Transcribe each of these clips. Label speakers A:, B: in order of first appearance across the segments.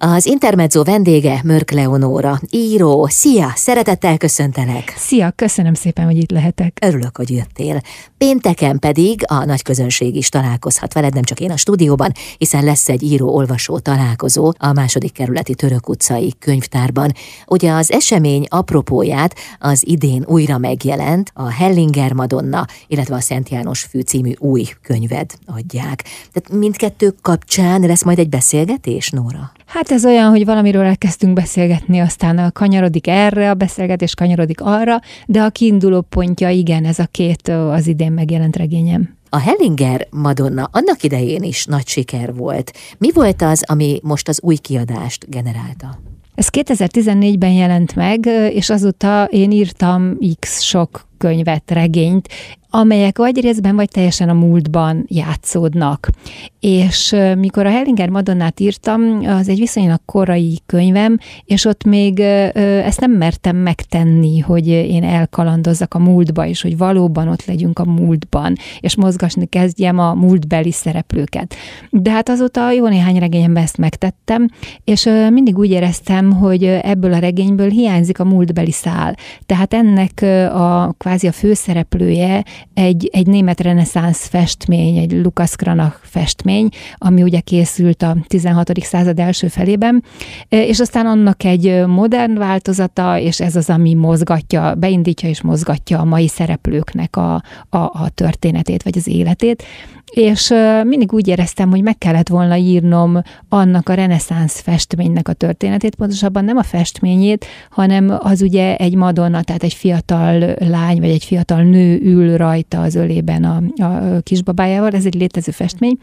A: Az Intermezzo vendége Mörk Leonóra, író. Szia, szeretettel köszöntelek.
B: Szia, köszönöm szépen, hogy itt lehetek.
A: Örülök, hogy jöttél. Pénteken pedig a nagy közönség is találkozhat veled, nem csak én a stúdióban, hiszen lesz egy író-olvasó találkozó a második kerületi Török utcai könyvtárban. Ugye az esemény apropóját az idén újra megjelent a Hellinger Madonna, illetve a Szent János Fű című új könyved adják. Tehát mindkettő kapcsán lesz majd egy beszélgetés, Nóra?
B: Hát ez olyan, hogy valamiről elkezdtünk beszélgetni, aztán kanyarodik erre, a beszélgetés kanyarodik arra, de a kiinduló pontja igen, ez a két az idén megjelent regényem.
A: A Hellinger Madonna annak idején is nagy siker volt. Mi volt az, ami most az új kiadást generálta?
B: Ez 2014-ben jelent meg, és azóta én írtam x sok könyvet, regényt, amelyek vagy részben, vagy teljesen a múltban játszódnak. És mikor a Hellinger Madonnát írtam, az egy viszonylag korai könyvem, és ott még ezt nem mertem megtenni, hogy én elkalandozzak a múltba, és hogy valóban ott legyünk a múltban, és mozgasni kezdjem a múltbeli szereplőket. De hát azóta jó néhány regényemben ezt megtettem, és mindig úgy éreztem, hogy ebből a regényből hiányzik a múltbeli szál. Tehát ennek a kvázi a főszereplője egy, egy német reneszánsz festmény, egy Lukas Kranach festmény, ami ugye készült a 16. század első felében, és aztán annak egy modern változata, és ez az, ami mozgatja, beindítja és mozgatja a mai szereplőknek a, a, a történetét, vagy az életét és mindig úgy éreztem, hogy meg kellett volna írnom annak a reneszánsz festménynek a történetét, pontosabban nem a festményét, hanem az ugye egy Madonna, tehát egy fiatal lány, vagy egy fiatal nő ül rajta az ölében a, a kisbabájával, ez egy létező festmény,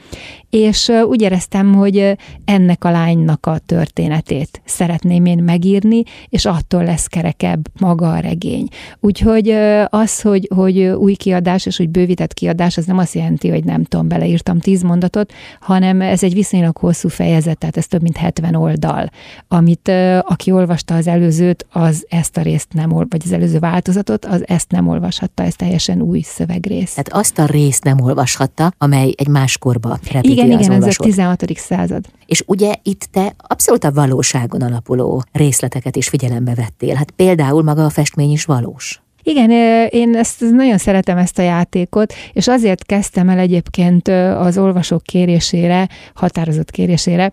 B: és úgy éreztem, hogy ennek a lánynak a történetét szeretném én megírni, és attól lesz kerekebb maga a regény. Úgyhogy az, hogy, hogy új kiadás, és hogy bővített kiadás, az nem azt jelenti, hogy nem tudom, beleírtam tíz mondatot, hanem ez egy viszonylag hosszú fejezet, tehát ez több mint 70 oldal, amit aki olvasta az előzőt, az ezt a részt nem, vagy az előző változatot, az ezt nem olvashatta, ez teljesen új szövegrész.
A: Tehát azt a részt nem olvashatta, amely egy más korba repíti
B: Igen,
A: az
B: igen, ez a 16. század.
A: És ugye itt te abszolút a valóságon alapuló részleteket is figyelembe vettél. Hát például maga a festmény is valós.
B: Igen, én ezt nagyon szeretem ezt a játékot, és azért kezdtem el egyébként az olvasók kérésére, határozott kérésére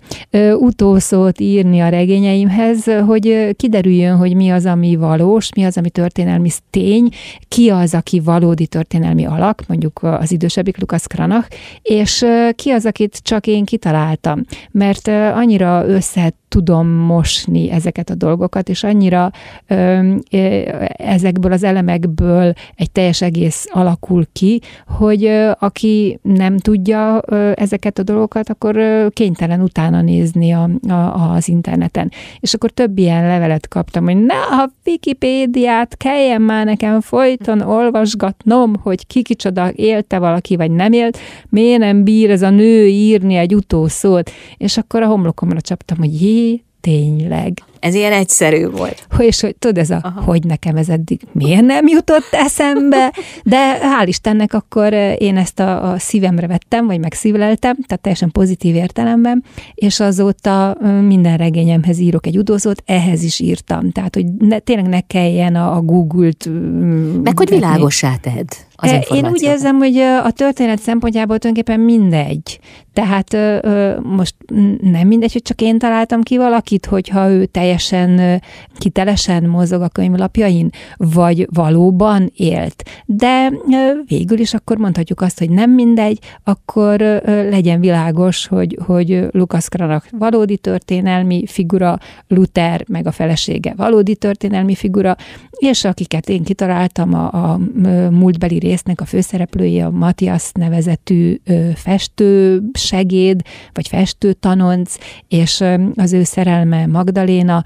B: utószót írni a regényeimhez, hogy kiderüljön, hogy mi az, ami valós, mi az, ami történelmi tény, ki az, aki valódi történelmi alak, mondjuk az idősebbik Lukasz Kranach, és ki az, akit csak én kitaláltam, mert annyira össze tudom mosni ezeket a dolgokat, és annyira ezekből az elemekből egy teljes egész alakul ki, hogy aki nem tudja ezeket a dolgokat, akkor kénytelen utána nézni a, a, az interneten. És akkor több ilyen levelet kaptam, hogy na, a Wikipédiát kelljen már nekem folyton olvasgatnom, hogy ki kicsoda élte valaki, vagy nem élt, miért nem bír ez a nő írni egy utószót, és akkor a homlokomra csaptam, hogy jé, tényleg.
A: Ez ilyen egyszerű volt.
B: Hogy, és hogy tudod, ez a, Aha. hogy nekem ez eddig miért nem jutott eszembe, de hál' Istennek akkor eh, én ezt a, a szívemre vettem, vagy megszívleltem, tehát teljesen pozitív értelemben, és azóta minden regényemhez írok egy udózót, ehhez is írtam, tehát hogy ne, tényleg ne kelljen a, a Google-t...
A: Meg hogy világosá tedd az
B: e, Én úgy érzem, hogy a történet szempontjából tulajdonképpen mindegy. Tehát most nem mindegy, hogy csak én találtam ki valakit, hogyha ő teljesen kitelesen mozog a könyvlapjain, vagy valóban élt. De végül is akkor mondhatjuk azt, hogy nem mindegy, akkor legyen világos, hogy, hogy Lukasz Kranach valódi történelmi figura, Luther meg a felesége valódi történelmi figura, és akiket én kitaláltam a, a múltbeli résznek a főszereplői, a Matthias nevezetű festő segéd, vagy festő tanonc, és az ő szerelme Magdaléna,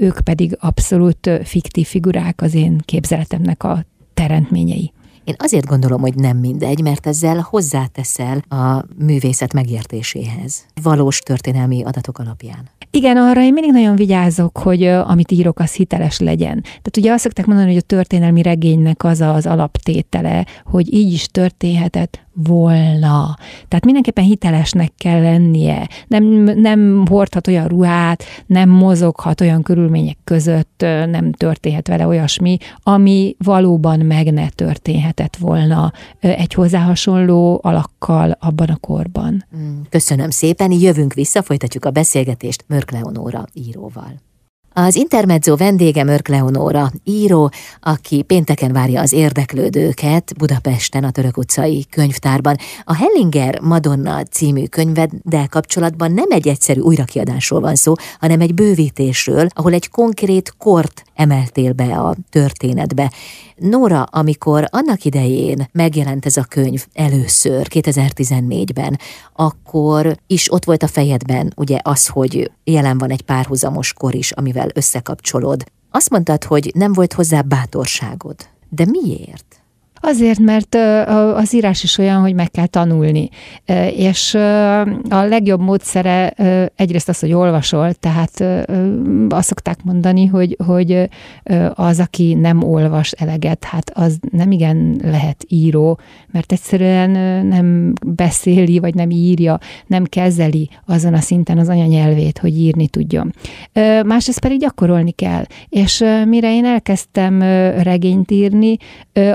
B: ők pedig abszolút fiktív figurák az én képzeletemnek a teremtményei.
A: Én azért gondolom, hogy nem mindegy, mert ezzel hozzáteszel a művészet megértéséhez, valós történelmi adatok alapján.
B: Igen, arra én mindig nagyon vigyázok, hogy amit írok, az hiteles legyen. Tehát ugye azt szokták mondani, hogy a történelmi regénynek az az alaptétele, hogy így is történhetett, volna. Tehát mindenképpen hitelesnek kell lennie. Nem, nem hordhat olyan ruhát, nem mozoghat olyan körülmények között, nem történhet vele olyasmi, ami valóban meg ne történhetett volna egy hozzá hasonló alakkal abban a korban.
A: Mm, köszönöm szépen, jövünk vissza, folytatjuk a beszélgetést Mörk Leonóra íróval. Az Intermezzo vendége Mörk Leonóra, író, aki pénteken várja az érdeklődőket Budapesten a Török utcai könyvtárban. A Hellinger Madonna című könyveddel kapcsolatban nem egy egyszerű újrakiadásról van szó, hanem egy bővítésről, ahol egy konkrét kort emeltél be a történetbe. Nóra, amikor annak idején megjelent ez a könyv először, 2014-ben, akkor is ott volt a fejedben ugye az, hogy jelen van egy párhuzamos kor is, amivel összekapcsolod. Azt mondtad, hogy nem volt hozzá bátorságod. De miért?
B: Azért, mert az írás is olyan, hogy meg kell tanulni. És a legjobb módszere egyrészt az, hogy olvasol, tehát azt szokták mondani, hogy, hogy az, aki nem olvas eleget, hát az nem igen lehet író, mert egyszerűen nem beszéli, vagy nem írja, nem kezeli azon a szinten az anyanyelvét, hogy írni tudjon. Másrészt pedig gyakorolni kell. És mire én elkezdtem regényt írni,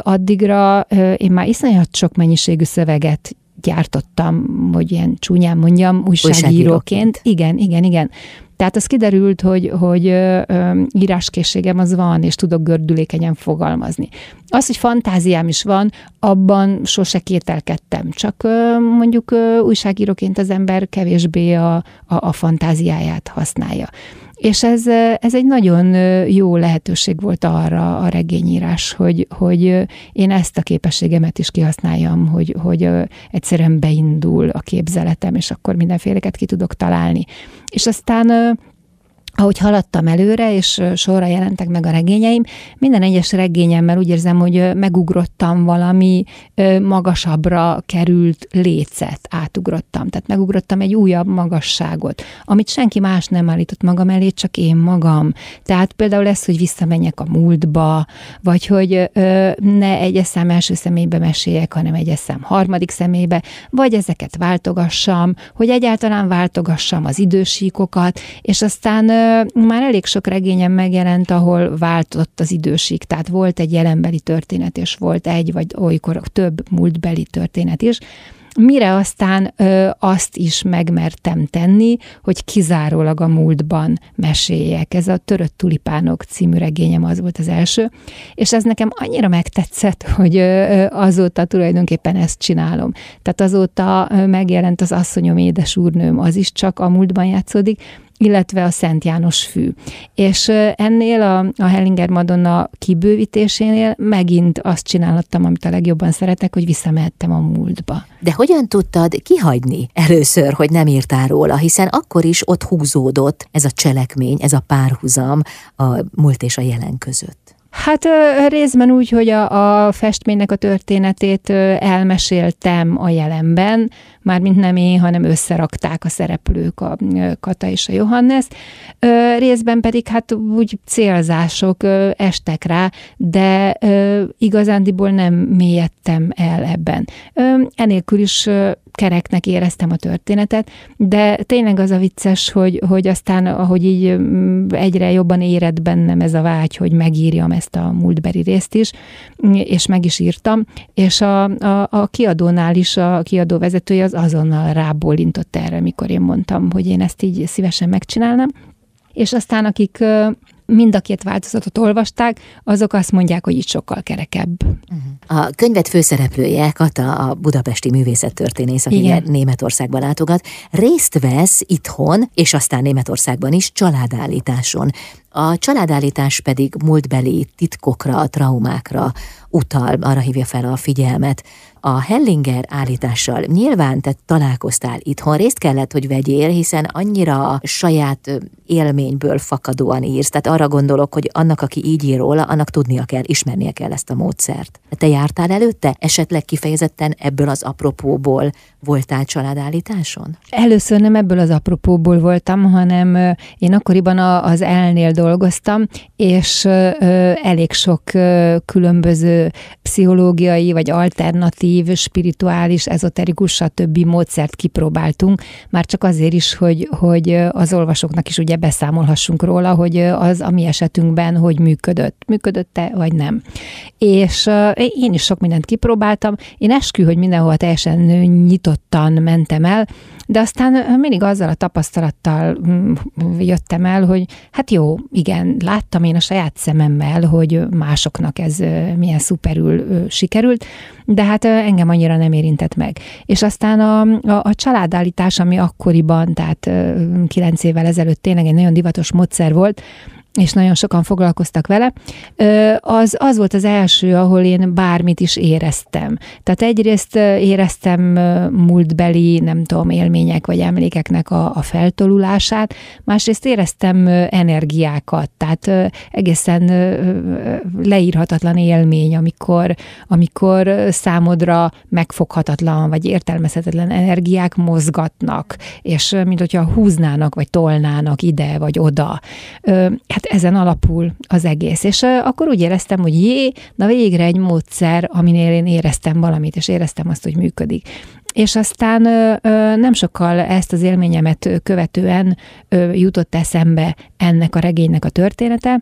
B: addigra számomra én már iszonyat sok mennyiségű szöveget gyártottam, hogy ilyen csúnyán mondjam, újságíróként. újságíróként. Igen, igen, igen. Tehát az kiderült, hogy, hogy ö, ö, íráskészségem az van, és tudok gördülékenyen fogalmazni. Az, hogy fantáziám is van, abban sose kételkedtem. Csak ö, mondjuk ö, újságíróként az ember kevésbé a, a, a fantáziáját használja. És ez, ez egy nagyon jó lehetőség volt arra a regényírás, hogy, hogy én ezt a képességemet is kihasználjam, hogy, hogy egyszerűen beindul a képzeletem, és akkor mindenféleket ki tudok találni. És aztán ahogy haladtam előre, és sorra jelentek meg a regényeim, minden egyes regényemmel úgy érzem, hogy megugrottam valami magasabbra került lécet, átugrottam. Tehát megugrottam egy újabb magasságot, amit senki más nem állított magam elé, csak én magam. Tehát például lesz, hogy visszamenjek a múltba, vagy hogy ne egy eszem első személybe meséljek, hanem egy eszem harmadik személybe, vagy ezeket váltogassam, hogy egyáltalán váltogassam az idősíkokat, és aztán már elég sok regényem megjelent, ahol váltott az időség, tehát volt egy jelenbeli történet, és volt egy, vagy olykor több múltbeli történet is, mire aztán ö, azt is megmertem tenni, hogy kizárólag a múltban meséljek. Ez a Törött tulipánok című regényem az volt az első, és ez nekem annyira megtetszett, hogy ö, azóta tulajdonképpen ezt csinálom. Tehát azóta megjelent az Asszonyom édes úrnőm, az is csak a múltban játszódik, illetve a Szent János fű. És ennél a, a Hellinger Madonna kibővítésénél megint azt csinálhattam, amit a legjobban szeretek, hogy visszamehettem a múltba.
A: De hogyan tudtad kihagyni először, hogy nem írtál róla, hiszen akkor is ott húzódott ez a cselekmény, ez a párhuzam a múlt és a jelen között?
B: Hát részben úgy, hogy a, a festménynek a történetét elmeséltem a jelenben, mármint nem én, hanem összerakták a szereplők, a Kata és a Johannes. Részben pedig hát úgy célzások estek rá, de igazándiból nem mélyedtem el ebben. Enélkül is kereknek éreztem a történetet, de tényleg az a vicces, hogy, hogy aztán, ahogy így mm, egyre jobban éred bennem ez a vágy, hogy megírjam ezt a múltbeli részt is, és meg is írtam, és a, a, a kiadónál is a kiadó vezetője az azonnal rábólintott erre, mikor én mondtam, hogy én ezt így szívesen megcsinálnám, és aztán akik mind a két változatot olvasták, azok azt mondják, hogy itt sokkal kerekebb.
A: A könyvet főszereplője, Kata, a budapesti művészettörténész, aki Igen. Németországban látogat, részt vesz itthon, és aztán Németországban is családállításon. A családállítás pedig múltbeli titkokra, traumákra utal, arra hívja fel a figyelmet a Hellinger állítással nyilván te találkoztál itthon, részt kellett, hogy vegyél, hiszen annyira saját élményből fakadóan írsz, tehát arra gondolok, hogy annak, aki így ír róla, annak tudnia kell, ismernie kell ezt a módszert. Te jártál előtte? Esetleg kifejezetten ebből az apropóból voltál családállításon?
B: Először nem ebből az apropóból voltam, hanem én akkoriban az elnél dolgoztam, és elég sok különböző pszichológiai vagy alternatív naív, spirituális, ezoterikus, stb. módszert kipróbáltunk, már csak azért is, hogy, hogy az olvasóknak is ugye beszámolhassunk róla, hogy az a mi esetünkben hogy működött. Működött-e, vagy nem. És én is sok mindent kipróbáltam. Én eskü, hogy mindenhol teljesen nyitottan mentem el, de aztán mindig azzal a tapasztalattal mm, jöttem el, hogy hát jó, igen, láttam én a saját szememmel, hogy másoknak ez milyen szuperül sikerült, de hát engem annyira nem érintett meg. És aztán a, a, a családállítás, ami akkoriban, tehát kilenc évvel ezelőtt tényleg egy nagyon divatos módszer volt, és nagyon sokan foglalkoztak vele, az, az volt az első, ahol én bármit is éreztem. Tehát egyrészt éreztem múltbeli, nem tudom, élmények vagy emlékeknek a, a feltolulását, másrészt éreztem energiákat, tehát egészen leírhatatlan élmény, amikor, amikor számodra megfoghatatlan vagy értelmezhetetlen energiák mozgatnak, és mint hogyha húznának vagy tolnának ide vagy oda. Hát ezen alapul az egész. És akkor úgy éreztem, hogy jé, na végre egy módszer, aminél én éreztem valamit, és éreztem azt, hogy működik. És aztán nem sokkal ezt az élményemet követően jutott eszembe ennek a regénynek a története,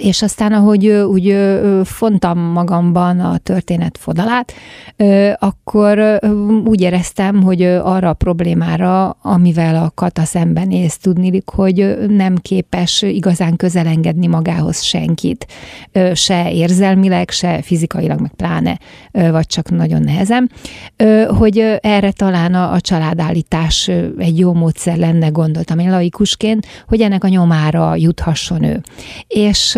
B: és aztán, ahogy úgy fontam magamban a történet fodalát, akkor úgy éreztem, hogy arra a problémára, amivel a kata szembenéz, tudni, hogy nem képes igazán közelengedni magához senkit, se érzelmileg, se fizikailag, meg pláne, vagy csak nagyon nehezen, hogy erre talán a családállítás egy jó módszer lenne, gondoltam én laikusként, hogy ennek a nyomára juthasson ő. És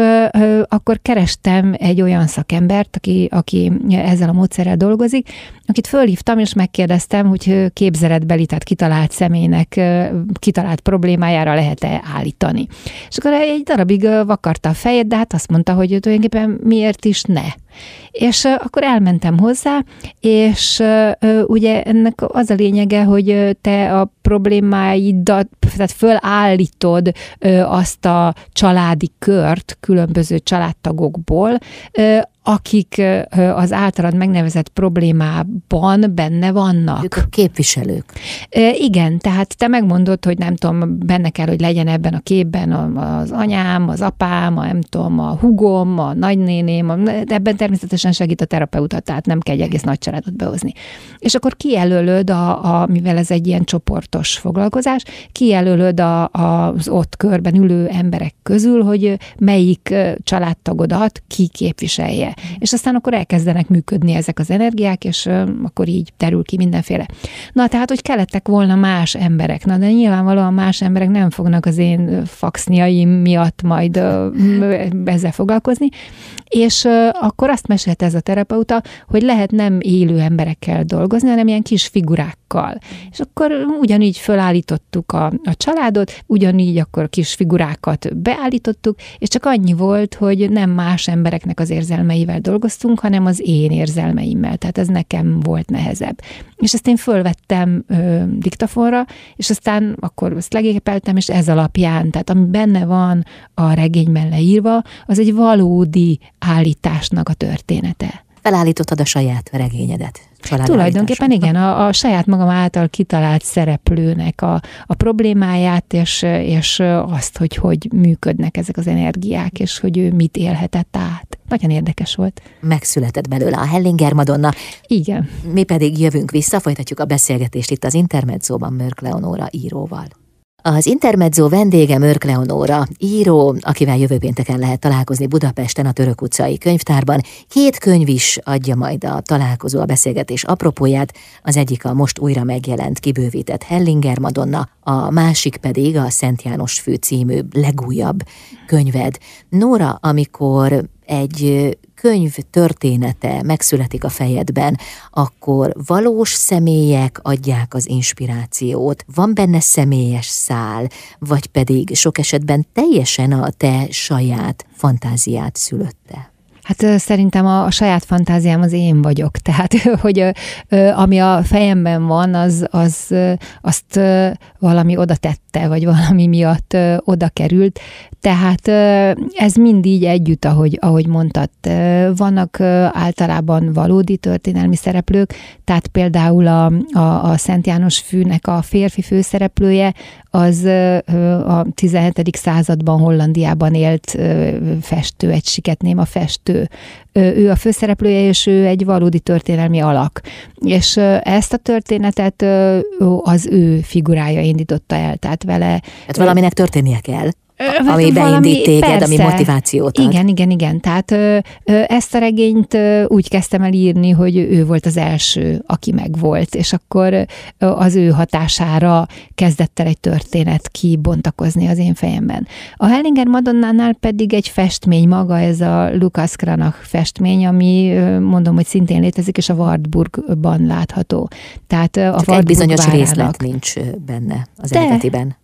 B: akkor kerestem egy olyan szakembert, aki, aki ezzel a módszerrel dolgozik, akit fölhívtam, és megkérdeztem, hogy képzeletbeli, tehát kitalált személynek kitalált problémájára lehet-e állítani. És akkor egy darabig vakarta a fejét, de hát azt mondta, hogy tulajdonképpen miért is ne. És akkor elmentem hozzá, és ugye ennek az a lényege, hogy te a problémáidat, tehát fölállítod azt a családi kört különböző családtagokból, akik az általad megnevezett problémában benne vannak.
A: Ők a képviselők.
B: Igen, tehát te megmondod, hogy nem tudom, benne kell, hogy legyen ebben a képben az anyám, az apám, a, nem tudom, a hugom, a nagynéném, ebben természetesen segít a terapeuta, tehát nem kell egy egész nagy családot behozni. És akkor kijelölöd, a, a, mivel ez egy ilyen csoportos foglalkozás, kijelölöd a, a, az ott körben ülő emberek közül, hogy melyik családtagodat ki képviselje. És aztán akkor elkezdenek működni ezek az energiák, és akkor így terül ki mindenféle. Na, tehát, hogy kellettek volna más emberek. Na, de nyilvánvalóan más emberek nem fognak az én faxniaim miatt majd ezzel foglalkozni. És akkor azt mesélte ez a terapeuta, hogy lehet nem élő emberekkel dolgozni, hanem ilyen kis figurákkal. És akkor ugyanígy fölállítottuk a, a családot, ugyanígy akkor kis figurákat beállítottuk, és csak annyi volt, hogy nem más embereknek az érzelmei érzelmeivel dolgoztunk, hanem az én érzelmeimmel. Tehát ez nekem volt nehezebb. És ezt én fölvettem ö, diktafonra, és aztán akkor ezt legépeltem, és ez alapján, tehát ami benne van a regényben leírva, az egy valódi állításnak a története
A: felállítottad a saját regényedet.
B: Tulajdonképpen igen, a, a saját magam által kitalált szereplőnek a, a problémáját, és, és azt, hogy hogy működnek ezek az energiák, és hogy ő mit élhetett át. Nagyon érdekes volt.
A: Megszületett belőle a Hellinger Madonna.
B: Igen.
A: Mi pedig jövünk vissza, folytatjuk a beszélgetést itt az Intermedzóban Mörk Leonóra íróval. Az Intermezzo vendége Mörk Leonóra, író, akivel jövő pénteken lehet találkozni Budapesten a Török utcai könyvtárban. Két könyv is adja majd a találkozó a beszélgetés apropóját, az egyik a most újra megjelent, kibővített Hellinger Madonna, a másik pedig a Szent János fő című legújabb könyved. Nóra, amikor egy könyv története megszületik a fejedben, akkor valós személyek adják az inspirációt, van benne személyes szál, vagy pedig sok esetben teljesen a te saját fantáziát szülötte?
B: Hát szerintem a, a saját fantáziám az én vagyok, tehát hogy ami a fejemben van, az, az azt valami oda tette, vagy valami miatt oda került, tehát ez mind így együtt, ahogy, ahogy mondtad. Vannak általában valódi történelmi szereplők, tehát például a, a, a Szent János fűnek a férfi főszereplője, az a 17. században Hollandiában élt festő, egy siketném a festő. Ő a főszereplője, és ő egy valódi történelmi alak. És ezt a történetet az ő figurája indította el, tehát vele...
A: Hát valaminek történnie kell ami beindít téged, persze. ami motivációt ad.
B: Igen, igen, igen. Tehát ö, ö, ezt a regényt ö, úgy kezdtem el írni, hogy ő volt az első, aki megvolt, és akkor ö, az ő hatására kezdett el egy történet kibontakozni az én fejemben. A Hellinger Madonnánál pedig egy festmény maga, ez a Lukas Kranach festmény, ami ö, mondom, hogy szintén létezik, és a Wartburgban látható.
A: Tehát a Csak Wartburg egy bizonyos várának. részlet nincs benne az eredetiben.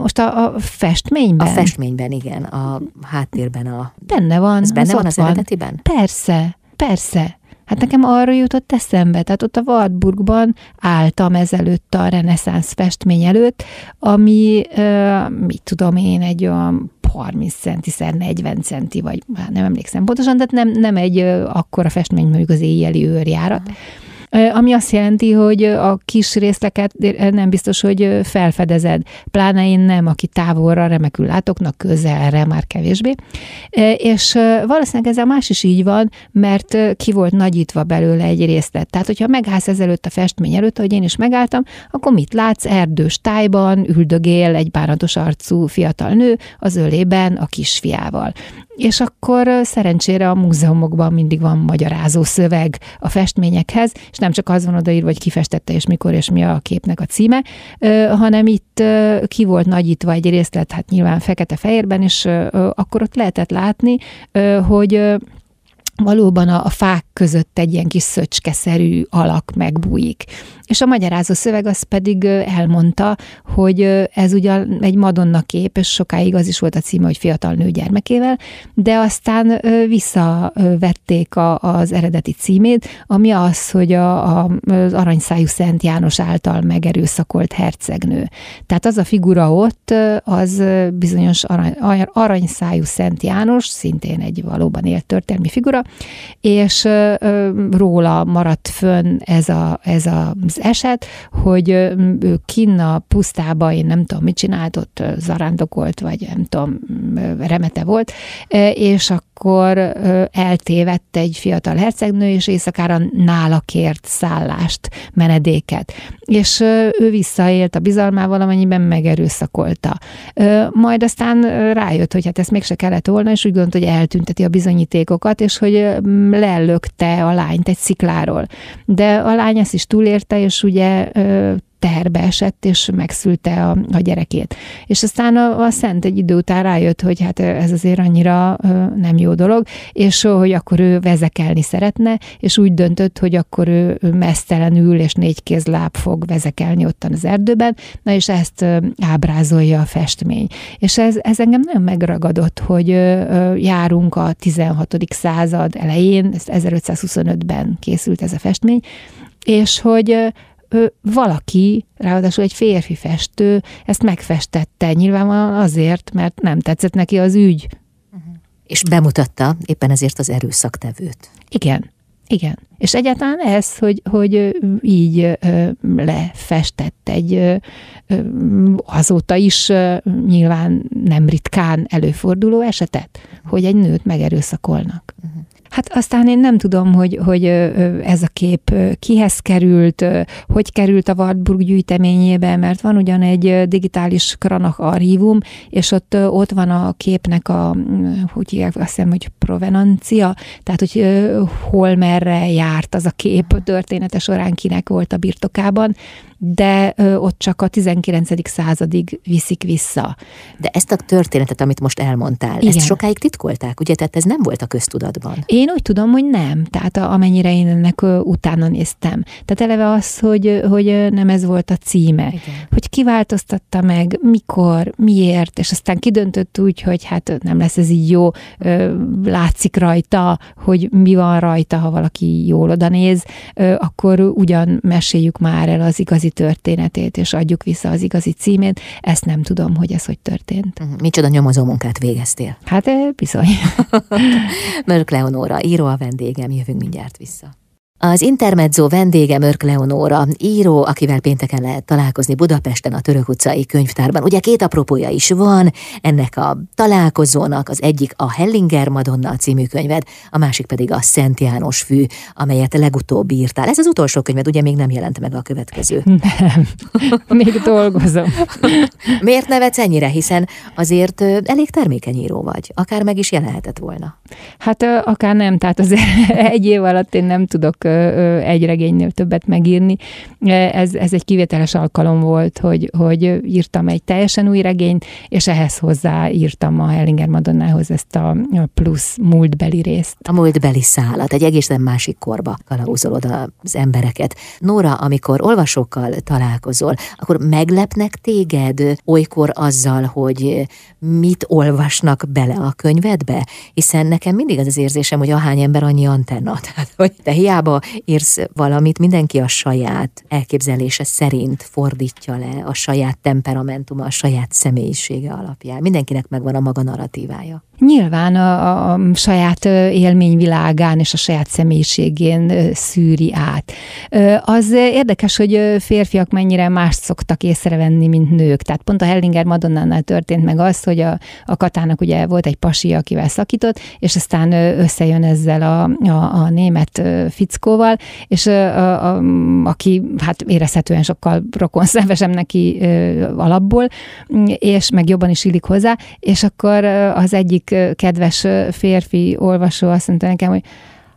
B: Most a, a festményben?
A: A festményben, igen. A háttérben a...
B: Benne van.
A: Ez benne az van az van. eredetiben?
B: Persze, persze. Hát nekem arra jutott eszembe, tehát ott a Wartburgban álltam ezelőtt a reneszánsz festmény előtt, ami, mit tudom én, egy olyan 30 centi, 40 centi, vagy hát nem emlékszem pontosan, tehát nem, nem egy akkora festmény, mondjuk az éjjeli őrjárat. Uh-huh ami azt jelenti, hogy a kis részleket nem biztos, hogy felfedezed. Pláne én nem, aki távolra remekül látoknak, közelre már kevésbé. És valószínűleg ezzel más is így van, mert ki volt nagyítva belőle egy részlet. Tehát, hogyha megállsz ezelőtt a festmény előtt, ahogy én is megálltam, akkor mit látsz? Erdős tájban üldögél egy bánatos arcú fiatal nő az ölében a kisfiával. És akkor szerencsére a múzeumokban mindig van magyarázó szöveg a festményekhez, és nem csak az van odaírva, hogy kifestette és mikor és mi a képnek a címe, hanem itt ki volt nagyítva egy részlet, hát nyilván fekete-fehérben, és akkor ott lehetett látni, hogy valóban a, a fák között egy ilyen kis szöcskeszerű alak megbújik. És a magyarázó szöveg az pedig elmondta, hogy ez ugyan egy Madonna kép, és sokáig az is volt a címe, hogy fiatal nő gyermekével, de aztán visszavették a, az eredeti címét, ami az, hogy a, a, az aranyszájú Szent János által megerőszakolt hercegnő. Tehát az a figura ott, az bizonyos arany, aranyszájú Szent János, szintén egy valóban élt történelmi figura, és róla maradt fönn ez, a, ez az eset, hogy ő kinn a pusztába, én nem tudom, mit csinált, ott zarándokolt, vagy nem tudom, remete volt, és akkor eltévedt egy fiatal hercegnő, és éjszakára nála kért szállást, menedéket. És ő visszaélt a bizalmával, amennyiben megerőszakolta. Majd aztán rájött, hogy hát ezt mégse kellett volna, és úgy gondolt, hogy eltünteti a bizonyítékokat, és hogy lelökte a lányt egy szikláról. De a lány ezt is túlérte, és ugye teherbe esett, és megszülte a, a gyerekét. És aztán a, a szent egy idő után rájött, hogy hát ez azért annyira nem jó dolog, és hogy akkor ő vezekelni szeretne, és úgy döntött, hogy akkor ő mesztelenül és négy kézláb fog vezekelni ottan az erdőben, na és ezt ábrázolja a festmény. És ez, ez engem nagyon megragadott, hogy járunk a 16. század elején, 1525-ben készült ez a festmény, és hogy valaki, ráadásul egy férfi festő ezt megfestette, nyilvánvalóan azért, mert nem tetszett neki az ügy.
A: Uh-huh. És bemutatta éppen ezért az erőszaktevőt.
B: Igen. Igen. És egyáltalán ez, hogy, hogy így lefestett egy azóta is nyilván nem ritkán előforduló esetet, hogy egy nőt megerőszakolnak. Uh-huh. Hát aztán én nem tudom, hogy, hogy ez a kép kihez került, hogy került a Wartburg gyűjteményébe, mert van ugyan egy digitális Kranach archívum, és ott, ott van a képnek a, hogy hívják, azt hiszem, hogy provenancia, tehát hogy hol merre járt az a kép története során, kinek volt a birtokában, de ott csak a 19. századig viszik vissza.
A: De ezt a történetet, amit most elmondtál, Igen. ezt sokáig titkolták, ugye? Tehát ez nem volt a köztudatban.
B: Én úgy tudom, hogy nem, tehát amennyire én ennek utána néztem. Tehát eleve az, hogy, hogy nem ez volt a címe. Igen. Hogy kiváltoztatta meg, mikor, miért, és aztán kidöntött úgy, hogy hát nem lesz ez így jó, látszik rajta, hogy mi van rajta, ha valaki jól oda néz, akkor ugyan meséljük már el az igazi történetét, és adjuk vissza az igazi címét. Ezt nem tudom, hogy ez hogy történt.
A: Mhm. Micsoda nyomozó munkát végeztél?
B: Hát bizony.
A: Mörk Leonóra, író a vendégem, jövünk mindjárt vissza. Az Intermezzo vendége Mörk Leonóra, író, akivel pénteken lehet találkozni Budapesten a Török utcai könyvtárban. Ugye két apropója is van ennek a találkozónak, az egyik a Hellinger Madonna című könyved, a másik pedig a Szent János fű, amelyet legutóbb írtál. Ez az utolsó könyved, ugye még nem jelent meg a következő.
B: Nem, még dolgozom.
A: Miért nevetsz ennyire, hiszen azért elég termékeny író vagy, akár meg is jelenhetett volna.
B: Hát akár nem, tehát az egy év alatt én nem tudok egy regénynél többet megírni. Ez, ez egy kivételes alkalom volt, hogy, hogy írtam egy teljesen új regényt, és ehhez hozzá írtam a Hellinger Madonnához ezt a plusz múltbeli részt.
A: A múltbeli szállat, egy egészen másik korba kalauzolod az embereket. Nóra, amikor olvasókkal találkozol, akkor meglepnek téged olykor azzal, hogy mit olvasnak bele a könyvedbe? Hiszen nekem mindig az az érzésem, hogy ahány ember annyi antenna. Tehát, hogy te hiába írsz valamit, mindenki a saját elképzelése szerint fordítja le a saját temperamentuma, a saját személyisége alapján. Mindenkinek megvan a maga narratívája.
B: Nyilván a, a, saját élményvilágán és a saját személyiségén szűri át. Az érdekes, hogy férfiak mennyire mást szoktak észrevenni, mint nők. Tehát pont a Hellinger Madonnánál történt meg az, hogy a, a Katának ugye volt egy pasi, akivel szakított, és aztán összejön ezzel a, a, a német fickóval, és a, a, aki hát érezhetően sokkal rokon szevesem neki alapból, és meg jobban is illik hozzá, és akkor az egyik kedves férfi olvasó azt mondta nekem, hogy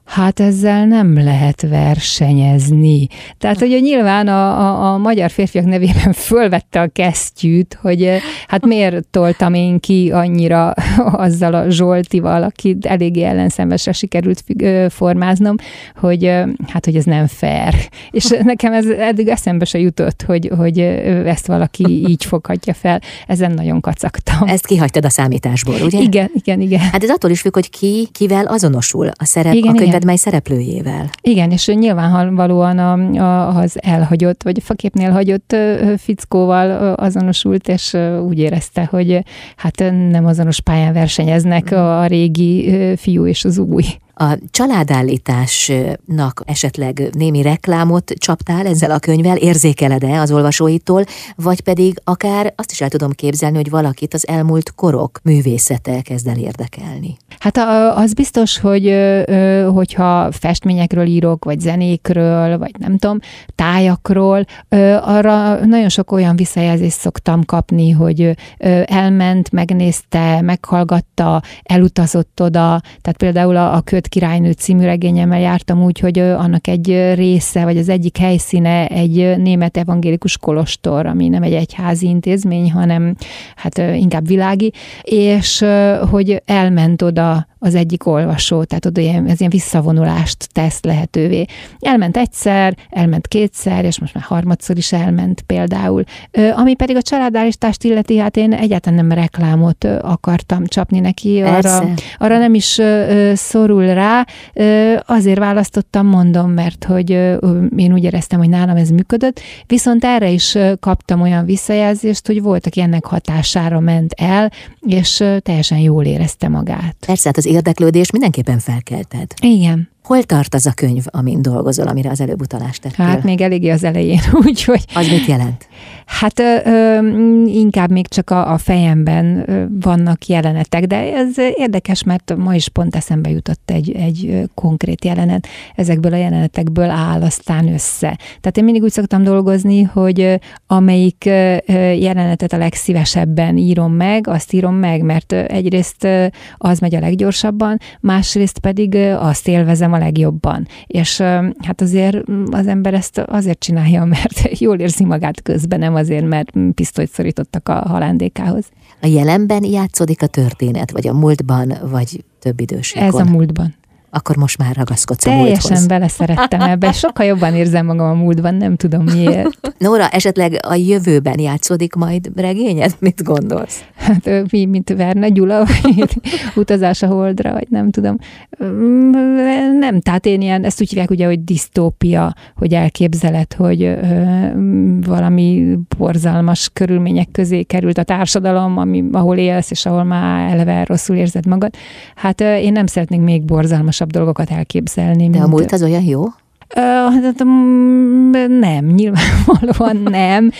B: hát ezzel nem lehet versenyezni. Tehát, hogy nyilván a, a, a magyar férfiak nevében fölvette a kesztyűt, hogy eh, hát miért toltam én ki annyira azzal a Zsoltival, akit eléggé ellenszembesre sikerült formáznom, hogy hát, hogy ez nem fair. És nekem ez eddig eszembe se jutott, hogy, hogy ezt valaki így foghatja fel. Ezen nagyon kacagtam.
A: Ezt kihagytad a számításból, ugye?
B: Igen, igen, igen.
A: Hát ez attól is függ, hogy ki, kivel azonosul a szerep igen, a könyv mely szereplőjével.
B: Igen, és nyilvánvalóan a, a, az elhagyott, vagy faképnél hagyott fickóval azonosult, és úgy érezte, hogy hát nem azonos pályán versenyeznek mm. a régi fiú és az új.
A: A családállításnak esetleg némi reklámot csaptál ezzel a könyvvel, érzékeled-e az olvasóitól, vagy pedig akár azt is el tudom képzelni, hogy valakit az elmúlt korok művészete kezd el érdekelni.
B: Hát az biztos, hogy hogyha festményekről írok, vagy zenékről, vagy nem tudom, tájakról, arra nagyon sok olyan visszajelzést szoktam kapni, hogy elment, megnézte, meghallgatta, elutazott oda, tehát például a, a köt királynő című regényemmel jártam úgy, hogy annak egy része, vagy az egyik helyszíne egy német evangélikus kolostor, ami nem egy egyházi intézmény, hanem hát inkább világi, és hogy elment oda az egyik olvasó, tehát oda ilyen, ez ilyen visszavonulást tesz lehetővé. Elment egyszer, elment kétszer, és most már harmadszor is elment például. Ami pedig a családállítást illeti, hát én egyáltalán nem reklámot akartam csapni neki, arra, arra nem is szorul rá. Azért választottam, mondom, mert hogy én úgy éreztem, hogy nálam ez működött, viszont erre is kaptam olyan visszajelzést, hogy volt, aki ennek hatására ment el, és teljesen jól érezte magát.
A: Persze, hát az érdeklődés mindenképpen felkelted.
B: Igen.
A: Hol tart az a könyv, amin dolgozol, amire az előbb utalást tettél?
B: Hát még eléggé az elején, úgyhogy...
A: Az mit jelent?
B: Hát ö, ö, inkább még csak a, a fejemben ö, vannak jelenetek, de ez érdekes, mert ma is pont eszembe jutott egy, egy konkrét jelenet. Ezekből a jelenetekből áll aztán össze. Tehát én mindig úgy szoktam dolgozni, hogy amelyik jelenetet a legszívesebben írom meg, azt írom meg, mert egyrészt az megy a leggyorsabban, másrészt pedig azt élvezem a legjobban. És hát azért az ember ezt azért csinálja, mert jól érzi magát közben, nem azért, mert pisztolyt szorítottak a halándékához.
A: A jelenben játszódik a történet, vagy a múltban, vagy több időségon?
B: Ez a múltban.
A: Akkor most már ragaszkodsz
B: a Teljesen beleszerettem ebbe, sokkal jobban érzem magam a múltban, nem tudom miért.
A: Nóra, esetleg a jövőben játszódik majd regényed? Mit gondolsz?
B: Hát mi, mint Verne Gyula, vagy utazás a holdra, vagy nem tudom. Mm, nem, tehát én ilyen, ezt úgy hívják ugye, hogy disztópia, hogy elképzelet, hogy ö, valami borzalmas körülmények közé került a társadalom, ami, ahol élsz, és ahol már eleve rosszul érzed magad. Hát én nem szeretnék még borzalmasabb dolgokat elképzelni.
A: De a múlt az olyan jó?
B: Hát, nem, nyilvánvalóan nem,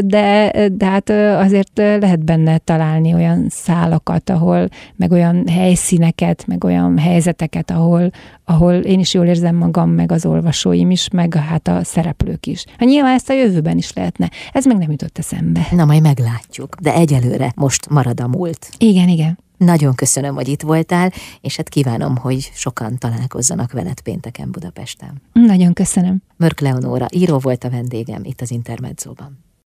B: de, de hát azért lehet benne találni olyan szálakat, ahol, meg olyan helyszíneket, meg olyan helyzeteket, ahol, ahol én is jól érzem magam, meg az olvasóim is, meg hát a szereplők is. Hát nyilván ezt a jövőben is lehetne. Ez meg nem jutott eszembe.
A: Na, majd meglátjuk, de egyelőre most marad a múlt.
B: Igen, igen.
A: Nagyon köszönöm, hogy itt voltál, és hát kívánom, hogy sokan találkozzanak veled pénteken Budapesten.
B: Nagyon köszönöm.
A: Mörk Leonóra író volt a vendégem itt az Intermedzóban.